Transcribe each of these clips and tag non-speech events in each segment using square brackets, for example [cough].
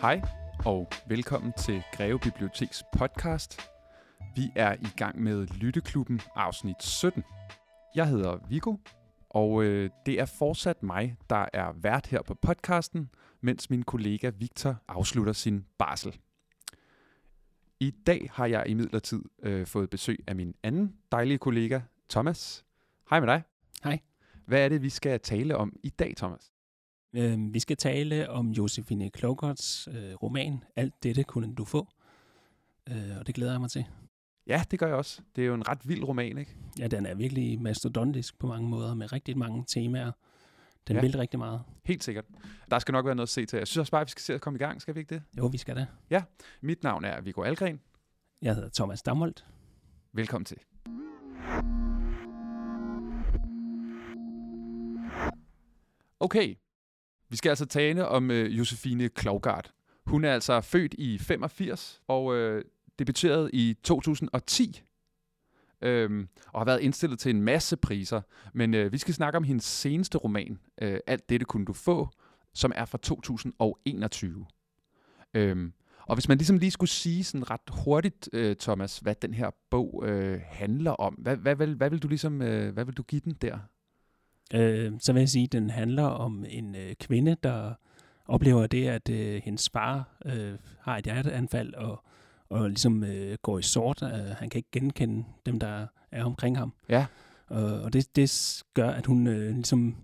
Hej og velkommen til Greve Biblioteks podcast. Vi er i gang med Lytteklubben afsnit 17. Jeg hedder Viggo, og øh, det er fortsat mig, der er vært her på podcasten, mens min kollega Victor afslutter sin barsel. I dag har jeg imidlertid øh, fået besøg af min anden dejlige kollega, Thomas. Hej med dig. Hej. Hvad er det, vi skal tale om i dag, Thomas? Øh, vi skal tale om Josefine Klogerts øh, roman Alt dette kunne du få. Øh, og det glæder jeg mig til. Ja, det gør jeg også. Det er jo en ret vild roman, ikke? Ja, den er virkelig mastodontisk på mange måder, med rigtig mange temaer. Den Ja. ja. vil rigtig meget. Helt sikkert. Der skal nok være noget at se til. Jeg synes også bare, at vi skal se at komme i gang. Skal vi ikke det? Jo, vi skal da. Mit navn er Viggo Algren. Jeg hedder Thomas Damholdt. Velkommen til. Okay, vi skal altså tale om øh, Josefine Klogart. Hun er altså født i 85 og øh, debuterede i 2010. Øhm, og har været indstillet til en masse priser. Men øh, vi skal snakke om hendes seneste roman, øh, Alt dette kunne du få, som er fra 2021. Øhm, og hvis man ligesom lige skulle sige sådan ret hurtigt, øh, Thomas, hvad den her bog øh, handler om, hvad, hvad, vil, hvad vil du ligesom, øh, hvad vil du give den der? Øh, så vil jeg sige, at den handler om en øh, kvinde, der oplever det, at øh, hendes far øh, har et hjerteanfald og, og ligesom øh, går i sort. Øh, han kan ikke genkende dem, der er omkring ham. Ja. Og, og det, det gør, at hun øh, ligesom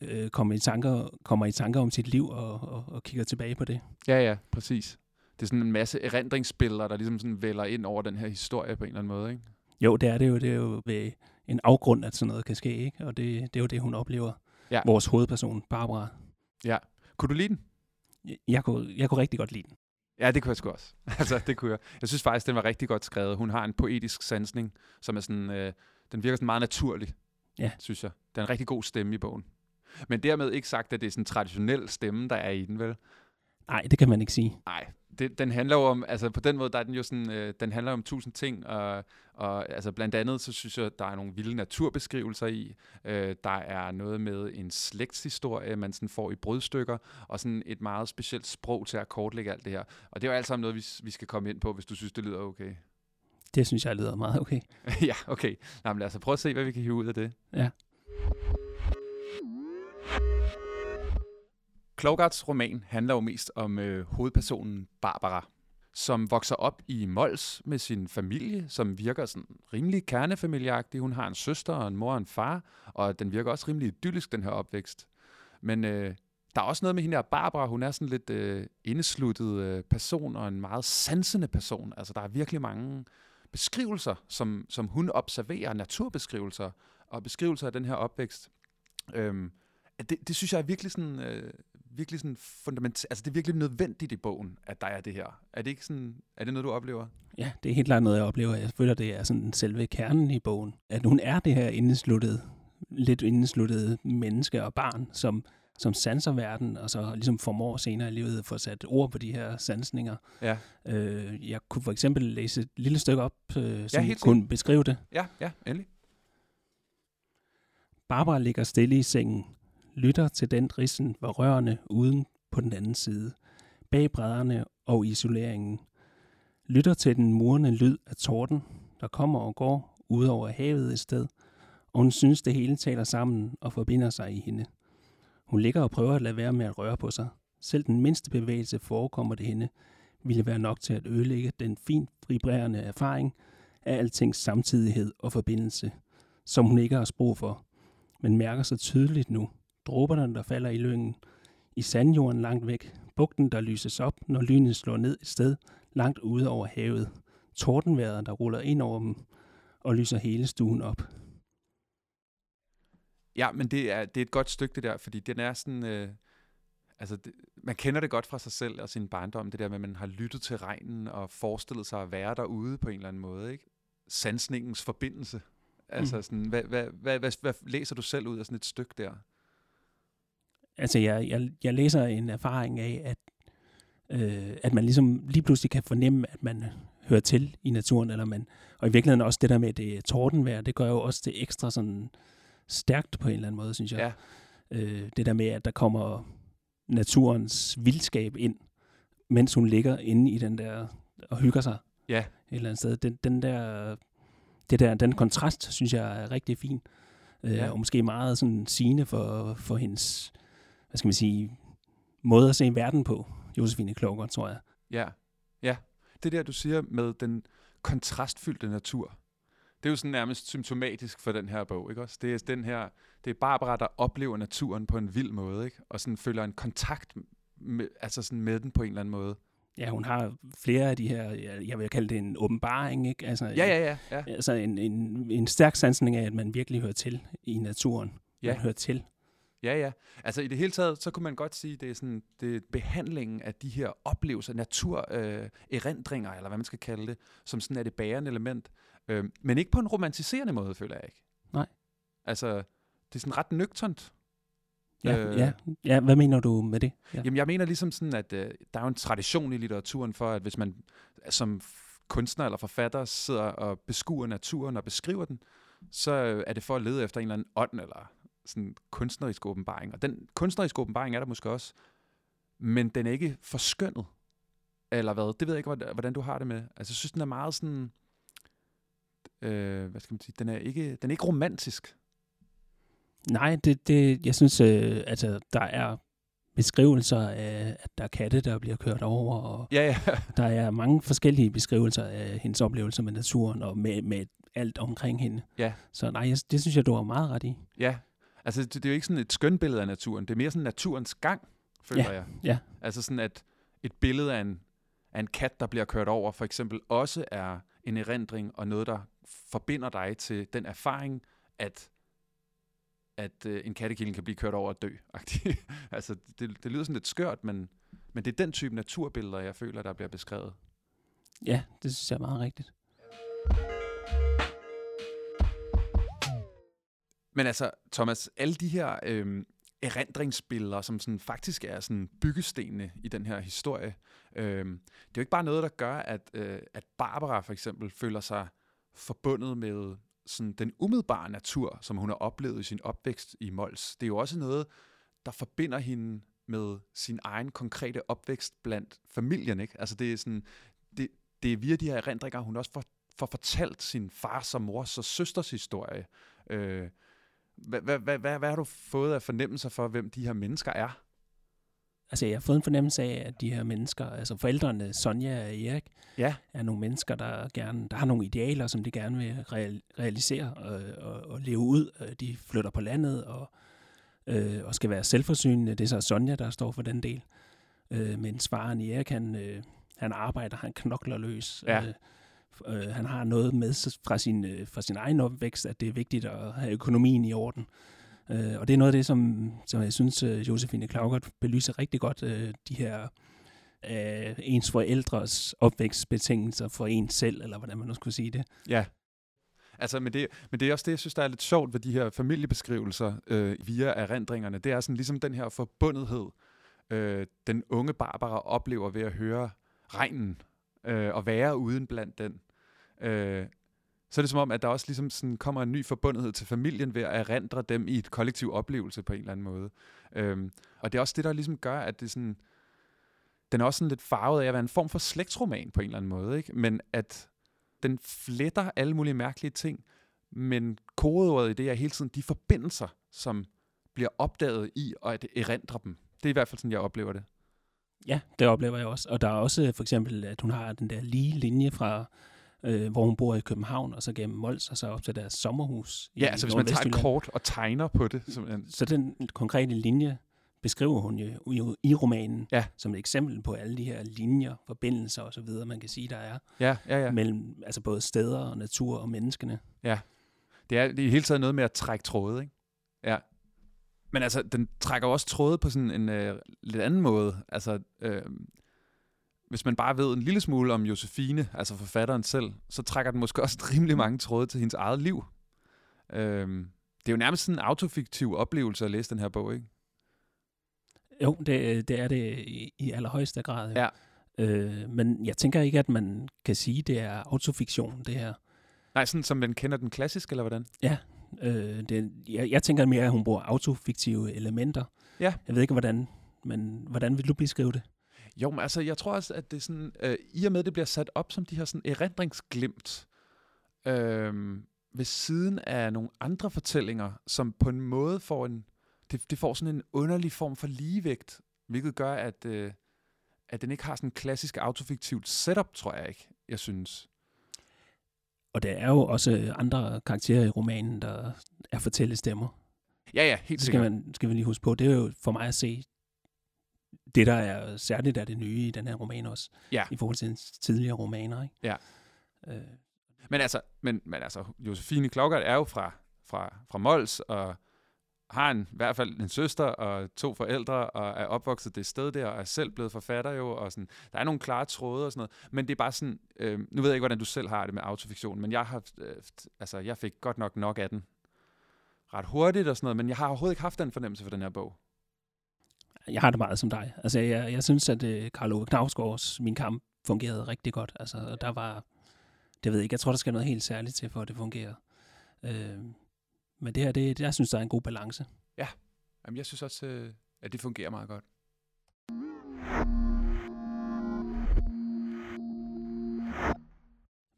øh, kommer, i tanker, kommer i tanker om sit liv og, og, og kigger tilbage på det. Ja, ja, præcis. Det er sådan en masse erindringsbilleder, der ligesom sådan vælger ind over den her historie på en eller anden måde, ikke? Jo, det er det jo. Det er jo ved en afgrund, at sådan noget kan ske. Ikke? Og det, det er jo det, hun oplever. Ja. Vores hovedperson, Barbara. Kunne du lide den? Jeg, jeg, kunne, jeg kunne rigtig godt lide den. Ja, det kunne jeg sgu også. [laughs] altså, det kunne jeg. Jeg synes faktisk, den var rigtig godt skrevet. Hun har en poetisk sansning, som er sådan, øh, den virker sådan meget naturlig, Ja. synes jeg. Der er en rigtig god stemme i bogen. Men dermed ikke sagt, at det er sådan en traditionel stemme, der er i den, vel? Nej, det kan man ikke sige. Nej, det, den handler jo om, altså på den måde, der er den jo sådan, øh, den handler om tusind ting, og, og altså blandt andet, så synes jeg, der er nogle vilde naturbeskrivelser i, øh, der er noget med en slægtshistorie, man sådan får i brudstykker, og sådan et meget specielt sprog til at kortlægge alt det her. Og det er jo alt sammen noget, vi, vi skal komme ind på, hvis du synes, det lyder okay. Det synes jeg lyder meget okay. [laughs] ja, okay. Nå, men lad os prøve at se, hvad vi kan hive ud af det. Ja. Klogarts roman handler jo mest om øh, hovedpersonen Barbara, som vokser op i Mols med sin familie, som virker sådan rimelig kernefamilieagtig. Hun har en søster og en mor og en far, og den virker også rimelig idyllisk, den her opvækst. Men øh, der er også noget med hende her Barbara. Hun er sådan lidt øh, indesluttet øh, person og en meget sansende person. Altså, der er virkelig mange beskrivelser, som, som hun observerer, naturbeskrivelser og beskrivelser af den her opvækst. Øhm, det, det synes jeg er virkelig sådan, øh, virkelig sådan fundament, altså det er virkelig nødvendigt i bogen, at der er det her. Er det ikke sådan, er det noget, du oplever? Ja, det er helt klart noget, jeg oplever. Jeg føler, det er sådan selve kernen i bogen. At hun er det her indesluttede, lidt indesluttede menneske og barn, som, som sanser verden, og så ligesom formår senere i livet at få sat ord på de her sansninger. Ja. Øh, jeg kunne for eksempel læse et lille stykke op, øh, som helt kunne beskrive det. Ja, ja, endelig. Barbara ligger stille i sengen, lytter til den rissen, hvor rørene uden på den anden side, bag brædderne og isoleringen. Lytter til den murende lyd af torden, der kommer og går ud over havet et sted, og hun synes, det hele taler sammen og forbinder sig i hende. Hun ligger og prøver at lade være med at røre på sig. Selv den mindste bevægelse forekommer det hende, ville være nok til at ødelægge den fint vibrerende erfaring af altings samtidighed og forbindelse, som hun ikke har sprog for men mærker så tydeligt nu. Dråberne, der falder i lyngen, i sandjorden langt væk, bugten, der lyses op, når lynet slår ned et sted langt ude over havet, tordenværet, der ruller ind over dem og lyser hele stuen op. Ja, men det er, det er et godt stykke det der, fordi den er sådan, øh, altså det, man kender det godt fra sig selv og sin barndom, det der med, at man har lyttet til regnen og forestillet sig at være derude på en eller anden måde, ikke? Sansningens forbindelse. Altså Mm. sådan, hvad, hvad, hvad, hvad, hvad læser du selv ud af sådan et stykke der? Altså, jeg, jeg, jeg læser en erfaring af, at, øh, at man ligesom lige pludselig kan fornemme, at man hører til i naturen, eller man, og i virkeligheden også det der med det tordenvejr, det gør jo også det ekstra sådan stærkt på en eller anden måde, synes jeg. Ja. Øh, det der med, at der kommer naturens vildskab ind, mens hun ligger inde i den der og hygger sig Ja, et eller andet sted. Den, den der, det der, den kontrast, synes jeg er rigtig fin. Øh, Ja. Og måske meget sådan sigende for, for hendes, hvad skal man sige, måde at se verden på, Josefine Kloger, tror jeg. ja, ja. Det der, du siger med den kontrastfyldte natur, det er jo sådan nærmest symptomatisk for den her bog, ikke også? Det er den her, det er Barbara, der oplever naturen på en vild måde, ikke? Og sådan føler en kontakt med, altså sådan med den på en eller anden måde. Ja, hun har flere af de her, jeg vil kalde det en åbenbaring, ikke? Altså, Ja, ja, ja. ja. Altså en, en, en stærk sansning af, at man virkelig hører til i naturen. Ja. Man hører til. Ja, ja. Altså i det hele taget, så kunne man godt sige, det er sådan det er behandlingen af de her oplevelser, natur, øh, eller hvad man skal kalde det, som sådan er det bærende element. Øh, men ikke på en romantiserende måde, føler jeg ikke. Nej. Altså, det er sådan ret nøgternt. Ja, Øh. ja. ja, hvad mener du med det? Ja. Jamen, jeg mener ligesom sådan, at øh, der er jo en tradition i litteraturen for, at hvis man som kunstner eller forfatter sidder og beskuer naturen og beskriver den, så øh, er det for at lede efter en eller anden ånd eller sådan kunstnerisk åbenbaring. Og den kunstneriske åbenbaring er der måske også, men den er ikke forskønnet. Eller hvad? Det ved jeg ikke, hvordan- du har det med. Altså, jeg synes, den er meget sådan... Øh, hvad skal man sige? Den er ikke, den er ikke romantisk. Nej, det, det, jeg synes, øh, altså, der er beskrivelser af, at der er katte, der bliver kørt over, og Ja, ja. [laughs] der er mange forskellige beskrivelser af hendes oplevelser med naturen, og med, med alt omkring hende. Ja. Så nej, jeg, det synes jeg, du har meget ret i. Ja, altså det, det er jo ikke sådan et skønt billede af naturen. Det er mere sådan naturens gang, føler Ja, jeg. ja. Altså sådan, at et billede af en, af en kat, der bliver kørt over, for eksempel også er en erindring og noget, der forbinder dig til den erfaring, at at øh, en kattekilling kan blive kørt over og dø. [laughs] altså, det, det lyder sådan lidt skørt, men, men det er den type naturbilleder, jeg føler, der bliver beskrevet. Ja, det synes jeg er meget rigtigt. Men altså, Thomas, alle de her øh, erindringsbilleder, som sådan faktisk er sådan byggestenene i den her historie, øh, det er jo ikke bare noget, der gør, at, øh, at Barbara for eksempel føler sig forbundet med sådan den umiddelbare natur, som hun har oplevet i sin opvækst i Mols. Det er jo også noget, der forbinder hende med sin egen konkrete opvækst blandt familien. Ikke? Altså det er, sådan, det, det er via de her erindringer, hun også får, får fortalt sin fars og mors og søsters historie. Øh, hvad, hvad, hvad, hvad, hvad har du fået af fornemmelser for, hvem de her mennesker er? Altså, jeg har fået en fornemmelse af, at de her mennesker, altså forældrene Sonja og Erik, Ja, er nogle mennesker, der gerne, der har nogle idealer, som de gerne vil real, realisere og, og, og leve ud. Øh, De flytter på landet og, øh, og skal være selvforsynende. Det er så Sonja, der står for den del. Øh, mens faren Erik, han, øh, han arbejder, han knokler løs. Ja. Øh, øh, han har noget med fra sin, øh, fra sin egen opvækst, at det er vigtigt at have økonomien i orden. Øh, og det er noget af det, som, som jeg synes, øh, Josefine Klaugert belyser rigtig godt, øh, de her øh, ens forældres opvækstbetingelser for en selv, eller hvordan man nu skulle sige det. ja. Altså, men det, men det er også det, jeg synes, der er lidt sjovt ved de her familiebeskrivelser øh, via erindringerne. Det er sådan ligesom den her forbundethed, øh, den unge Barbara oplever ved at høre regnen øh, og være uden blandt den. Øh, så er det som om, at der også ligesom sådan kommer en ny forbundethed til familien ved at erindre dem i et kollektiv oplevelse på en eller anden måde. Øhm, og det er også det, der ligesom gør, at det sådan, den er også sådan lidt farvet af at være en form for slægtsroman på en eller anden måde, ikke? men at den fletter alle mulige mærkelige ting, men kodeordet i det er hele tiden de forbindelser, som bliver opdaget i og at erindre dem. Det er i hvert fald sådan, jeg oplever det. Ja, det oplever jeg også. Og der er også øh, for eksempel, at hun har den der lige linje fra, øh, hvor hun bor i København, og så gennem Mols, og så op til deres sommerhus. i Ja, altså hvis man tager et kort og tegner på det. Simpelthen. Så den konkrete linje beskriver hun jo i, i romanen, Ja. som et eksempel på alle de her linjer, forbindelser osv., man kan sige, der er Ja, ja, ja. ja. mellem altså både steder og natur og menneskene. Det er, det er i hele taget noget med at trække tråde, ikke? Ja. Men altså, den trækker også tråde på sådan en øh, lidt anden måde. Altså, øh, hvis man bare ved en lille smule om Josefine, altså forfatteren selv, så trækker den måske også [laughs] rimelig mange tråde til hendes eget liv. Øh, det er jo nærmest sådan en autofiktiv oplevelse at læse den her bog, ikke? Jo, det, det er det i, i allerhøjeste grad. Ja. Øh, men jeg tænker ikke, at man kan sige, det er autofiktion, det her. Nej, sådan som man kender den klassisk, eller hvordan? Øh, det, jeg, jeg tænker mere, at hun bruger autofiktive elementer. Ja. Jeg ved ikke, hvordan, men hvordan vil du beskrive det? Jo, men altså, jeg tror også, at det er sådan, øh, i og med, at det bliver sat op som de her sådan erindringsglimt, øh, ved siden af nogle andre fortællinger, som på en måde får en, det, det får sådan en underlig form for ligevægt, hvilket gør, at, øh, at den ikke har sådan en klassisk autofiktivt setup, tror jeg ikke, jeg synes. Og der er jo også andre karakterer i romanen, der er fortællestemmer. Ja, ja, helt Det skal, sikkert. man, skal vi lige huske på. Det er jo for mig at se det, der er særligt af det nye i den her roman også, Ja. i forhold til en tidligere romaner. Ikke? Ja. Øh, Men altså, men, men altså Josefine Klokkert er jo fra, fra, fra Mols, og har en, i hvert fald en søster og to forældre, og er opvokset det sted der, og er selv blevet forfatter jo, og sådan, der er nogle klare tråde og sådan noget, men det er bare sådan, øh, nu ved jeg ikke, hvordan du selv har det med autofiktion, men jeg har, øh, altså, jeg fik godt nok nok af den ret hurtigt og sådan noget, men jeg har overhovedet ikke haft den fornemmelse for den her bog. jeg har det meget som dig. Altså, jeg, jeg synes, at Carlo Karl Ove Knavsgaards Min Kamp fungerede rigtig godt. Altså, der var, det ved jeg ikke, jeg tror, der skal noget helt særligt til, for at det fungerer. Øh, men det her, det, jeg synes, der er en god balance. Jamen, jeg synes også, øh, at det fungerer meget godt.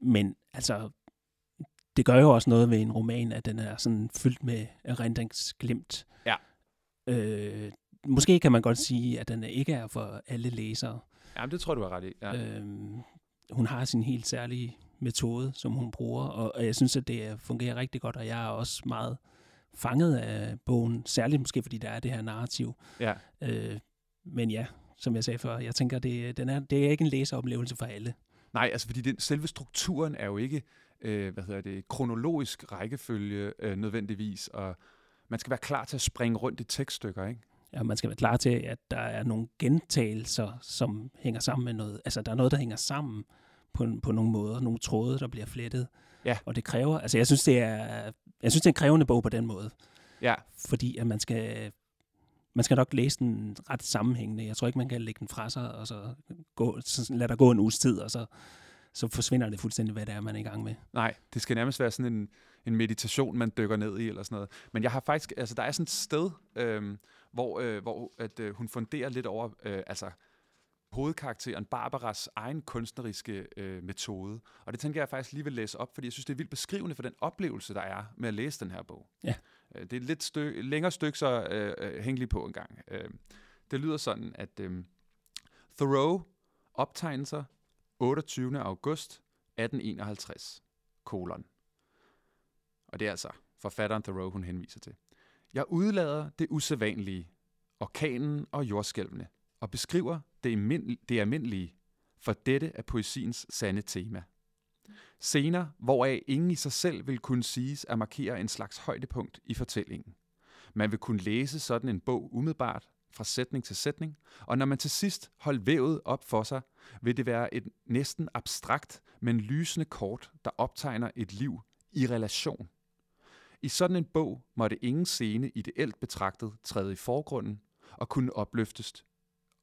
Men altså, det gør jo også noget ved en roman, at den er sådan fyldt med erindringsglimt. Ja. Øh, måske kan man godt sige, at den ikke er for alle læsere. Jamen, det tror du har ret i. Ja. Ja. Øhm, hun har sin helt særlige metode, som hun bruger, og, og jeg synes, at det fungerer rigtig godt, og jeg er også meget fanget af bogen, særligt måske fordi der er det her narrativ. ja. Øh, men ja, som jeg sagde før, jeg tænker, det, den er, det er ikke en læseoplevelse for alle. Nej, altså fordi den, selve strukturen er jo ikke, øh, hvad hedder det, kronologisk rækkefølge øh, nødvendigvis, og man skal være klar til at springe rundt i tekststykker, ikke? Ja, man skal være klar til, at der er nogle gentagelser, som hænger sammen med noget. Altså, der er noget, der hænger sammen på, på nogle måder. Nogle tråde, der bliver flettet. Ja. Og det kræver, altså jeg synes, det er, jeg synes, det er en krævende bog på den måde. Ja, Fordi at man skal, man skal nok læse den ret sammenhængende. Jeg tror ikke, man kan lægge den fra sig, og så, gå, så lade der gå en uges tid, og så, så forsvinder det fuldstændig, hvad det er, man er i gang med. nej, det skal nærmest være sådan en, en meditation, man dykker ned i, eller sådan noget. Men jeg har faktisk, altså der er sådan et sted, øh, hvor, øh, hvor at, øh, hun funderer lidt over, øh, altså hovedkarakteren Barbaras egen kunstneriske øh, metode. Og det tænker jeg faktisk lige vil læse op, fordi jeg synes, det er vildt beskrivende for den oplevelse, der er med at læse den her bog. Ja. Øh, det er et lidt stø- længere stykke, så øh, øh, hæng lige på en gang. Øh, det lyder sådan, at øh, Thoreau optegnelser 28. august 1851, kolon. Og det er altså forfatteren Thoreau, hun henviser til. Jeg udlader det usædvanlige, orkanen og jordskælvene, og beskriver det, det almindelige, for dette er poesiens sande tema. Scener, hvoraf ingen i sig selv vil kunne siges at markere en slags højdepunkt i fortællingen. Man vil kunne læse sådan en bog umiddelbart, fra sætning til sætning, og når man til sidst holdt vævet op for sig, vil det være et næsten abstrakt, men lysende kort, der optegner et liv i relation. I sådan en bog måtte ingen scene ideelt betragtet træde i forgrunden og kunne opløftes,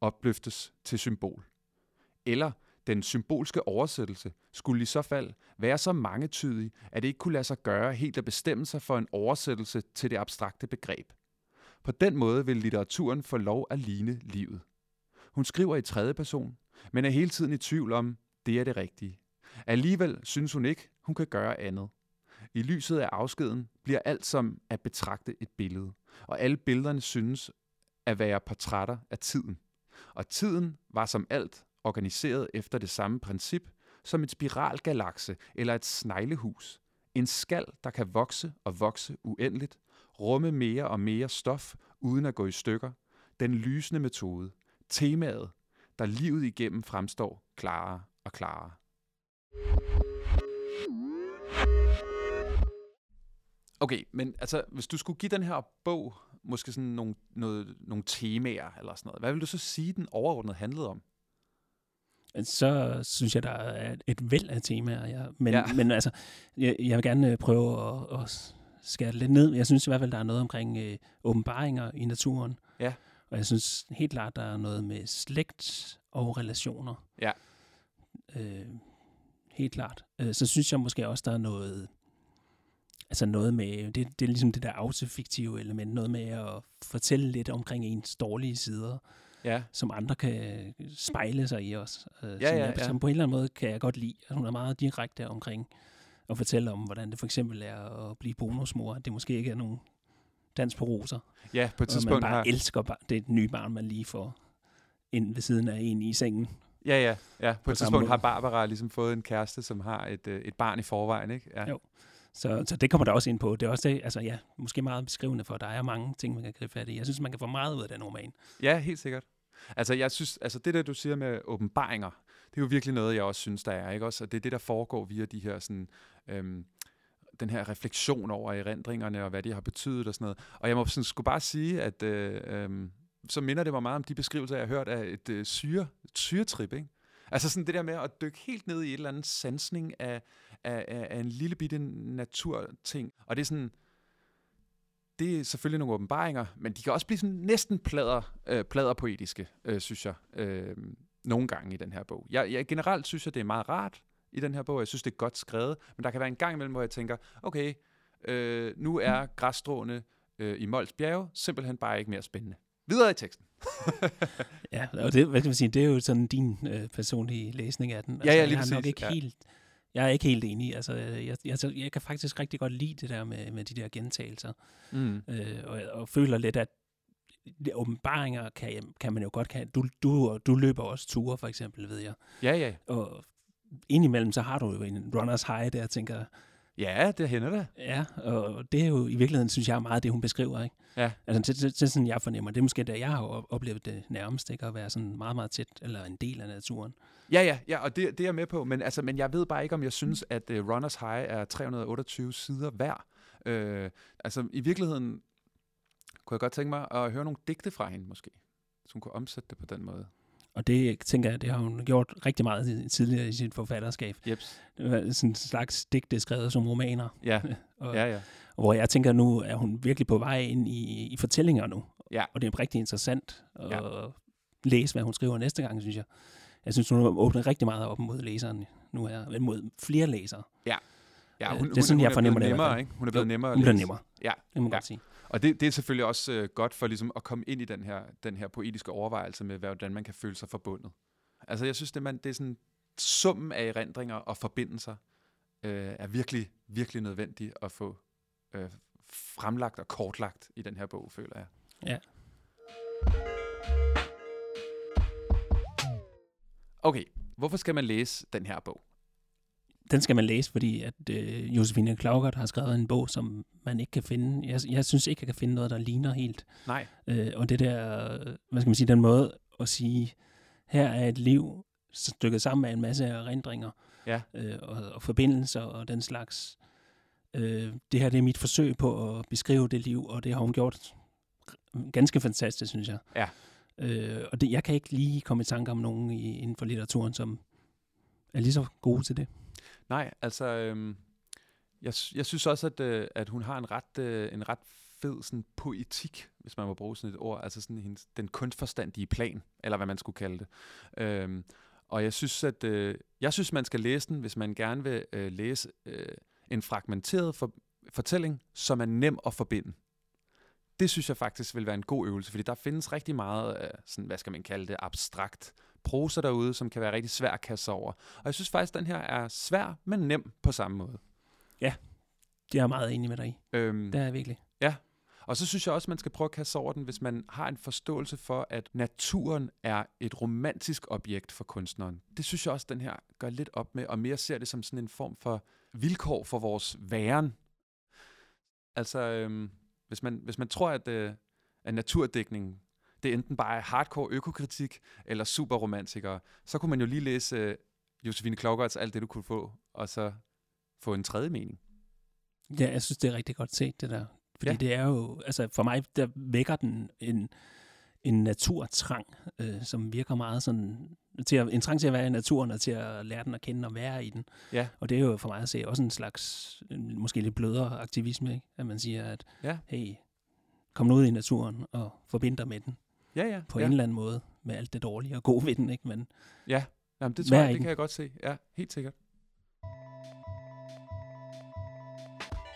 opløftes til symbol. Eller den symbolske oversættelse skulle i så fald være så mangetydig, at det ikke kunne lade sig gøre helt at bestemme sig for en oversættelse til det abstrakte begreb. På den måde vil litteraturen få lov at ligne livet. Hun skriver i tredje person, men er hele tiden i tvivl om, det er det rigtige. Alligevel synes hun ikke, hun kan gøre andet. I lyset af afskeden bliver alt som at betragte et billede, og alle billederne synes at være portrætter af tiden. Og tiden var som alt organiseret efter det samme princip som en spiralgalakse eller et sneglehus. En skal, der kan vokse og vokse uendeligt, rumme mere og mere stof uden at gå i stykker. Den lysende metode, temaet, der livet igennem fremstår klarere og klarere. Okay, men altså, hvis du skulle give den her bog måske sådan nogle, noget, nogle temaer eller sådan noget, hvad vil du så sige, den overordnet handlede om? Så synes jeg, der er et væld af temaer. Ja. Men, Ja. men altså, jeg, jeg vil gerne øh, prøve at, at skære det lidt ned. Jeg synes i hvert fald, der er noget omkring øh, åbenbaringer i naturen. Ja. Og jeg synes helt klart, der er noget med slægt og relationer. Ja. Øh, helt klart. Øh, så synes jeg måske også, der er noget... Altså noget med, det, det er ligesom det der autofiktive element, noget med at fortælle lidt omkring ens dårlige sider. Ja, som andre kan spejle sig i os. Øh, Ja, som, ja, jeg, ja. som på en eller anden måde kan jeg godt lide. at Hun er meget direkte omkring at fortælle om, hvordan det for eksempel er at blive bonusmor. Det måske ikke er nogen dans på roser. ja på et Og man tidspunkt bare har... elsker bare det nye barn, man lige får ind ved siden af en i sengen. Ja, ja, ja. På, På et tidspunkt måde. har Barbara ligesom fået en kæreste, som har et, øh, et barn i forvejen, ikke? Ja. Jo. Så, så det kommer der også ind på. Det er også det, altså ja, måske meget beskrivende for, at der er mange ting, man kan gribe fat i. Jeg synes, man kan få meget ud af den roman. Ja, helt sikkert. Altså, jeg synes, altså det der, du siger med åbenbaringer, det er jo virkelig noget, jeg også synes, der er, ikke også? Og det er det, der foregår via de her sådan, øhm, den her refleksion over erindringerne og hvad de har betydet og sådan noget. Og jeg må sådan, skulle bare sige, at øh, øh, så minder det mig meget om de beskrivelser, jeg har hørt af et øh, syre, syretrip, ikke? Altså sådan det der med at dykke helt ned i et eller andet sansning af, af, af, af en lille bitte naturting. Og det er sådan, det er selvfølgelig nogle åbenbaringer, men de kan også blive sådan næsten plader, øh, plader poetiske, øh, synes jeg, øh, nogle gange i den her bog. Jeg, jeg, generelt synes jeg, det er meget rart i den her bog. Jeg synes, det er godt skrevet, men der kan være en gang imellem, hvor jeg tænker, okay, øh, nu er græsstråene øh, i Mols bjerge simpelthen bare ikke mere spændende. Videre i teksten. [laughs] Ja, og det, hvad kan man sige, det er jo sådan din øh, personlige læsning af den. Altså, Ja, ja, lige jeg er nok ikke ja. helt, jeg er ikke helt enig. Altså, jeg, jeg, jeg, jeg kan faktisk rigtig godt lide det der med, med de der gentagelser. Mm. Øh, og, og føler lidt, at åbenbaringer kan, kan man jo godt kan. Du, du, du løber også ture, for eksempel, ved jeg. Ja, ja. Og indimellem, så har du jo en runners high der, tænker Ja, det hænder det. Ja, og det er jo i virkeligheden, synes jeg, meget det, hun beskriver. Ikke? Ja. Altså, det, det, det, sådan, jeg fornemmer. Det er måske der, jeg har oplevet det nærmest, ikke? at være sådan meget, meget tæt, eller en del af naturen. Ja, ja, ja, og det, det er jeg med på, men, altså, men jeg ved bare ikke, om jeg synes, at uh, Runners High er 328 sider hver. Uh, altså, i virkeligheden kunne jeg godt tænke mig at høre nogle digte fra hende, måske. Så hun kunne omsætte det på den måde. Og det, tænker jeg, det har hun gjort rigtig meget tidligere i sit forfatterskab. Det var sådan en slags digte skrevet som romaner. Ja, [laughs] Og, ja, ja. Hvor jeg tænker, nu er hun virkelig på vej ind i, i fortællinger nu. Ja. Og det er rigtig interessant at Ja. læse, hvad hun skriver næste gang, synes jeg. Jeg synes, hun har åbnet rigtig meget op mod læseren nu her, mod flere læsere. Ja, Øh, hun, det er sådan, hun jeg er fornemmer det nemmere, ikke? Hun er blevet nemmere Hun læse. nemmere. Ja, Det må man ja. godt sige. Og det, det er selvfølgelig også øh, godt for ligesom at komme ind i den her, den her poetiske overvejelse med, hvordan man kan føle sig forbundet. Altså jeg synes, det, man, det er sådan summen af erindringer og forbindelser øh, er virkelig, virkelig nødvendig at få øh, fremlagt og kortlagt i den her bog, føler jeg. Ja. Okay, hvorfor skal man læse den her bog? Den skal man læse, fordi at øh, Josefine Klaugert har skrevet en bog, som man ikke kan finde. Jeg, jeg synes ikke, jeg kan finde noget, der ligner helt. Nej. Øh, og det der, hvad skal man sige, den måde at sige, her er et liv stykket sammen af en masse erindringer Ja. øh, og, og forbindelser og den slags. Øh, det her det er mit forsøg på at beskrive det liv, og det har hun gjort ganske fantastisk, synes jeg. Ja. Øh, og det, jeg kan ikke lige komme i tanke om nogen i, inden for litteraturen, som er lige så gode til det. Nej, altså, øhm, jeg, jeg synes også, at, øh, at hun har en ret, øh, en ret fed sådan, poetik, hvis man må bruge sådan et ord, altså sådan hendes, den kunstforstandige plan, eller hvad man skulle kalde det. Øhm, og jeg synes, at øh, jeg synes, man skal læse den, hvis man gerne vil øh, læse øh, en fragmenteret for, fortælling, som er nem at forbinde. Det synes jeg faktisk vil være en god øvelse, fordi der findes rigtig meget, øh, sådan, hvad skal man kalde det, abstrakt prosa derude, som kan være rigtig svær at kaste over. Og jeg synes faktisk, den her er svær, men nem på samme måde. Det er jeg meget enig med dig i. Øhm, Det er jeg virkelig. og så synes jeg også, at man skal prøve at kaste over den, hvis man har en forståelse for, at naturen er et romantisk objekt for kunstneren. Det synes jeg også, den her gør lidt op med, og mere ser det som sådan en form for vilkår for vores væren. Altså, øhm, hvis, man, hvis man tror, at, øh, at naturdækning, det er enten bare er hardcore økokritik, eller superromantikere, så kunne man jo lige læse øh, Josefine Klaugerts Alt det, du kunne få, og så få en tredje mening. Ja, jeg synes, det er rigtig godt set, det der. Fordi ja. det er jo, altså for mig, der vækker den en, en naturtrang, øh, som virker meget sådan, til at, en trang til at være i naturen, og til at lære den at kende og være i den. Ja. Og det er jo for mig at se også en slags, måske lidt blødere aktivisme, ikke? at man siger, at Ja. hey, kom nu ud i naturen og forbind dig med den Ja, ja. på ja. en eller anden måde, med alt det dårlige og gode ved den, ikke? Men Ja, Jamen, det tror jeg, det kan jeg godt se. Ja, helt sikkert.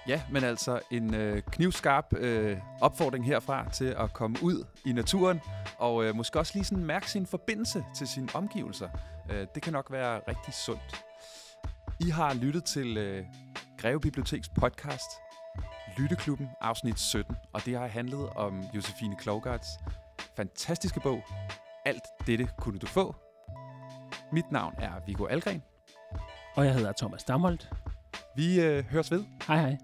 Ja, men altså en øh, knivskarp øh, opfordring herfra til at komme ud i naturen, og øh, måske også lige sådan mærke sin forbindelse til sine omgivelser. Øh, det kan nok være rigtig sundt. I har lyttet til øh, Greve Biblioteks podcast, Lytteklubben, afsnit 17, og det har handlet om Josefine Klogarts fantastiske bog, Alt dette kunne du få. Mit navn er Viggo Algren. Og jeg hedder Thomas Damholdt. Vi øh, høres ved. Hej hej.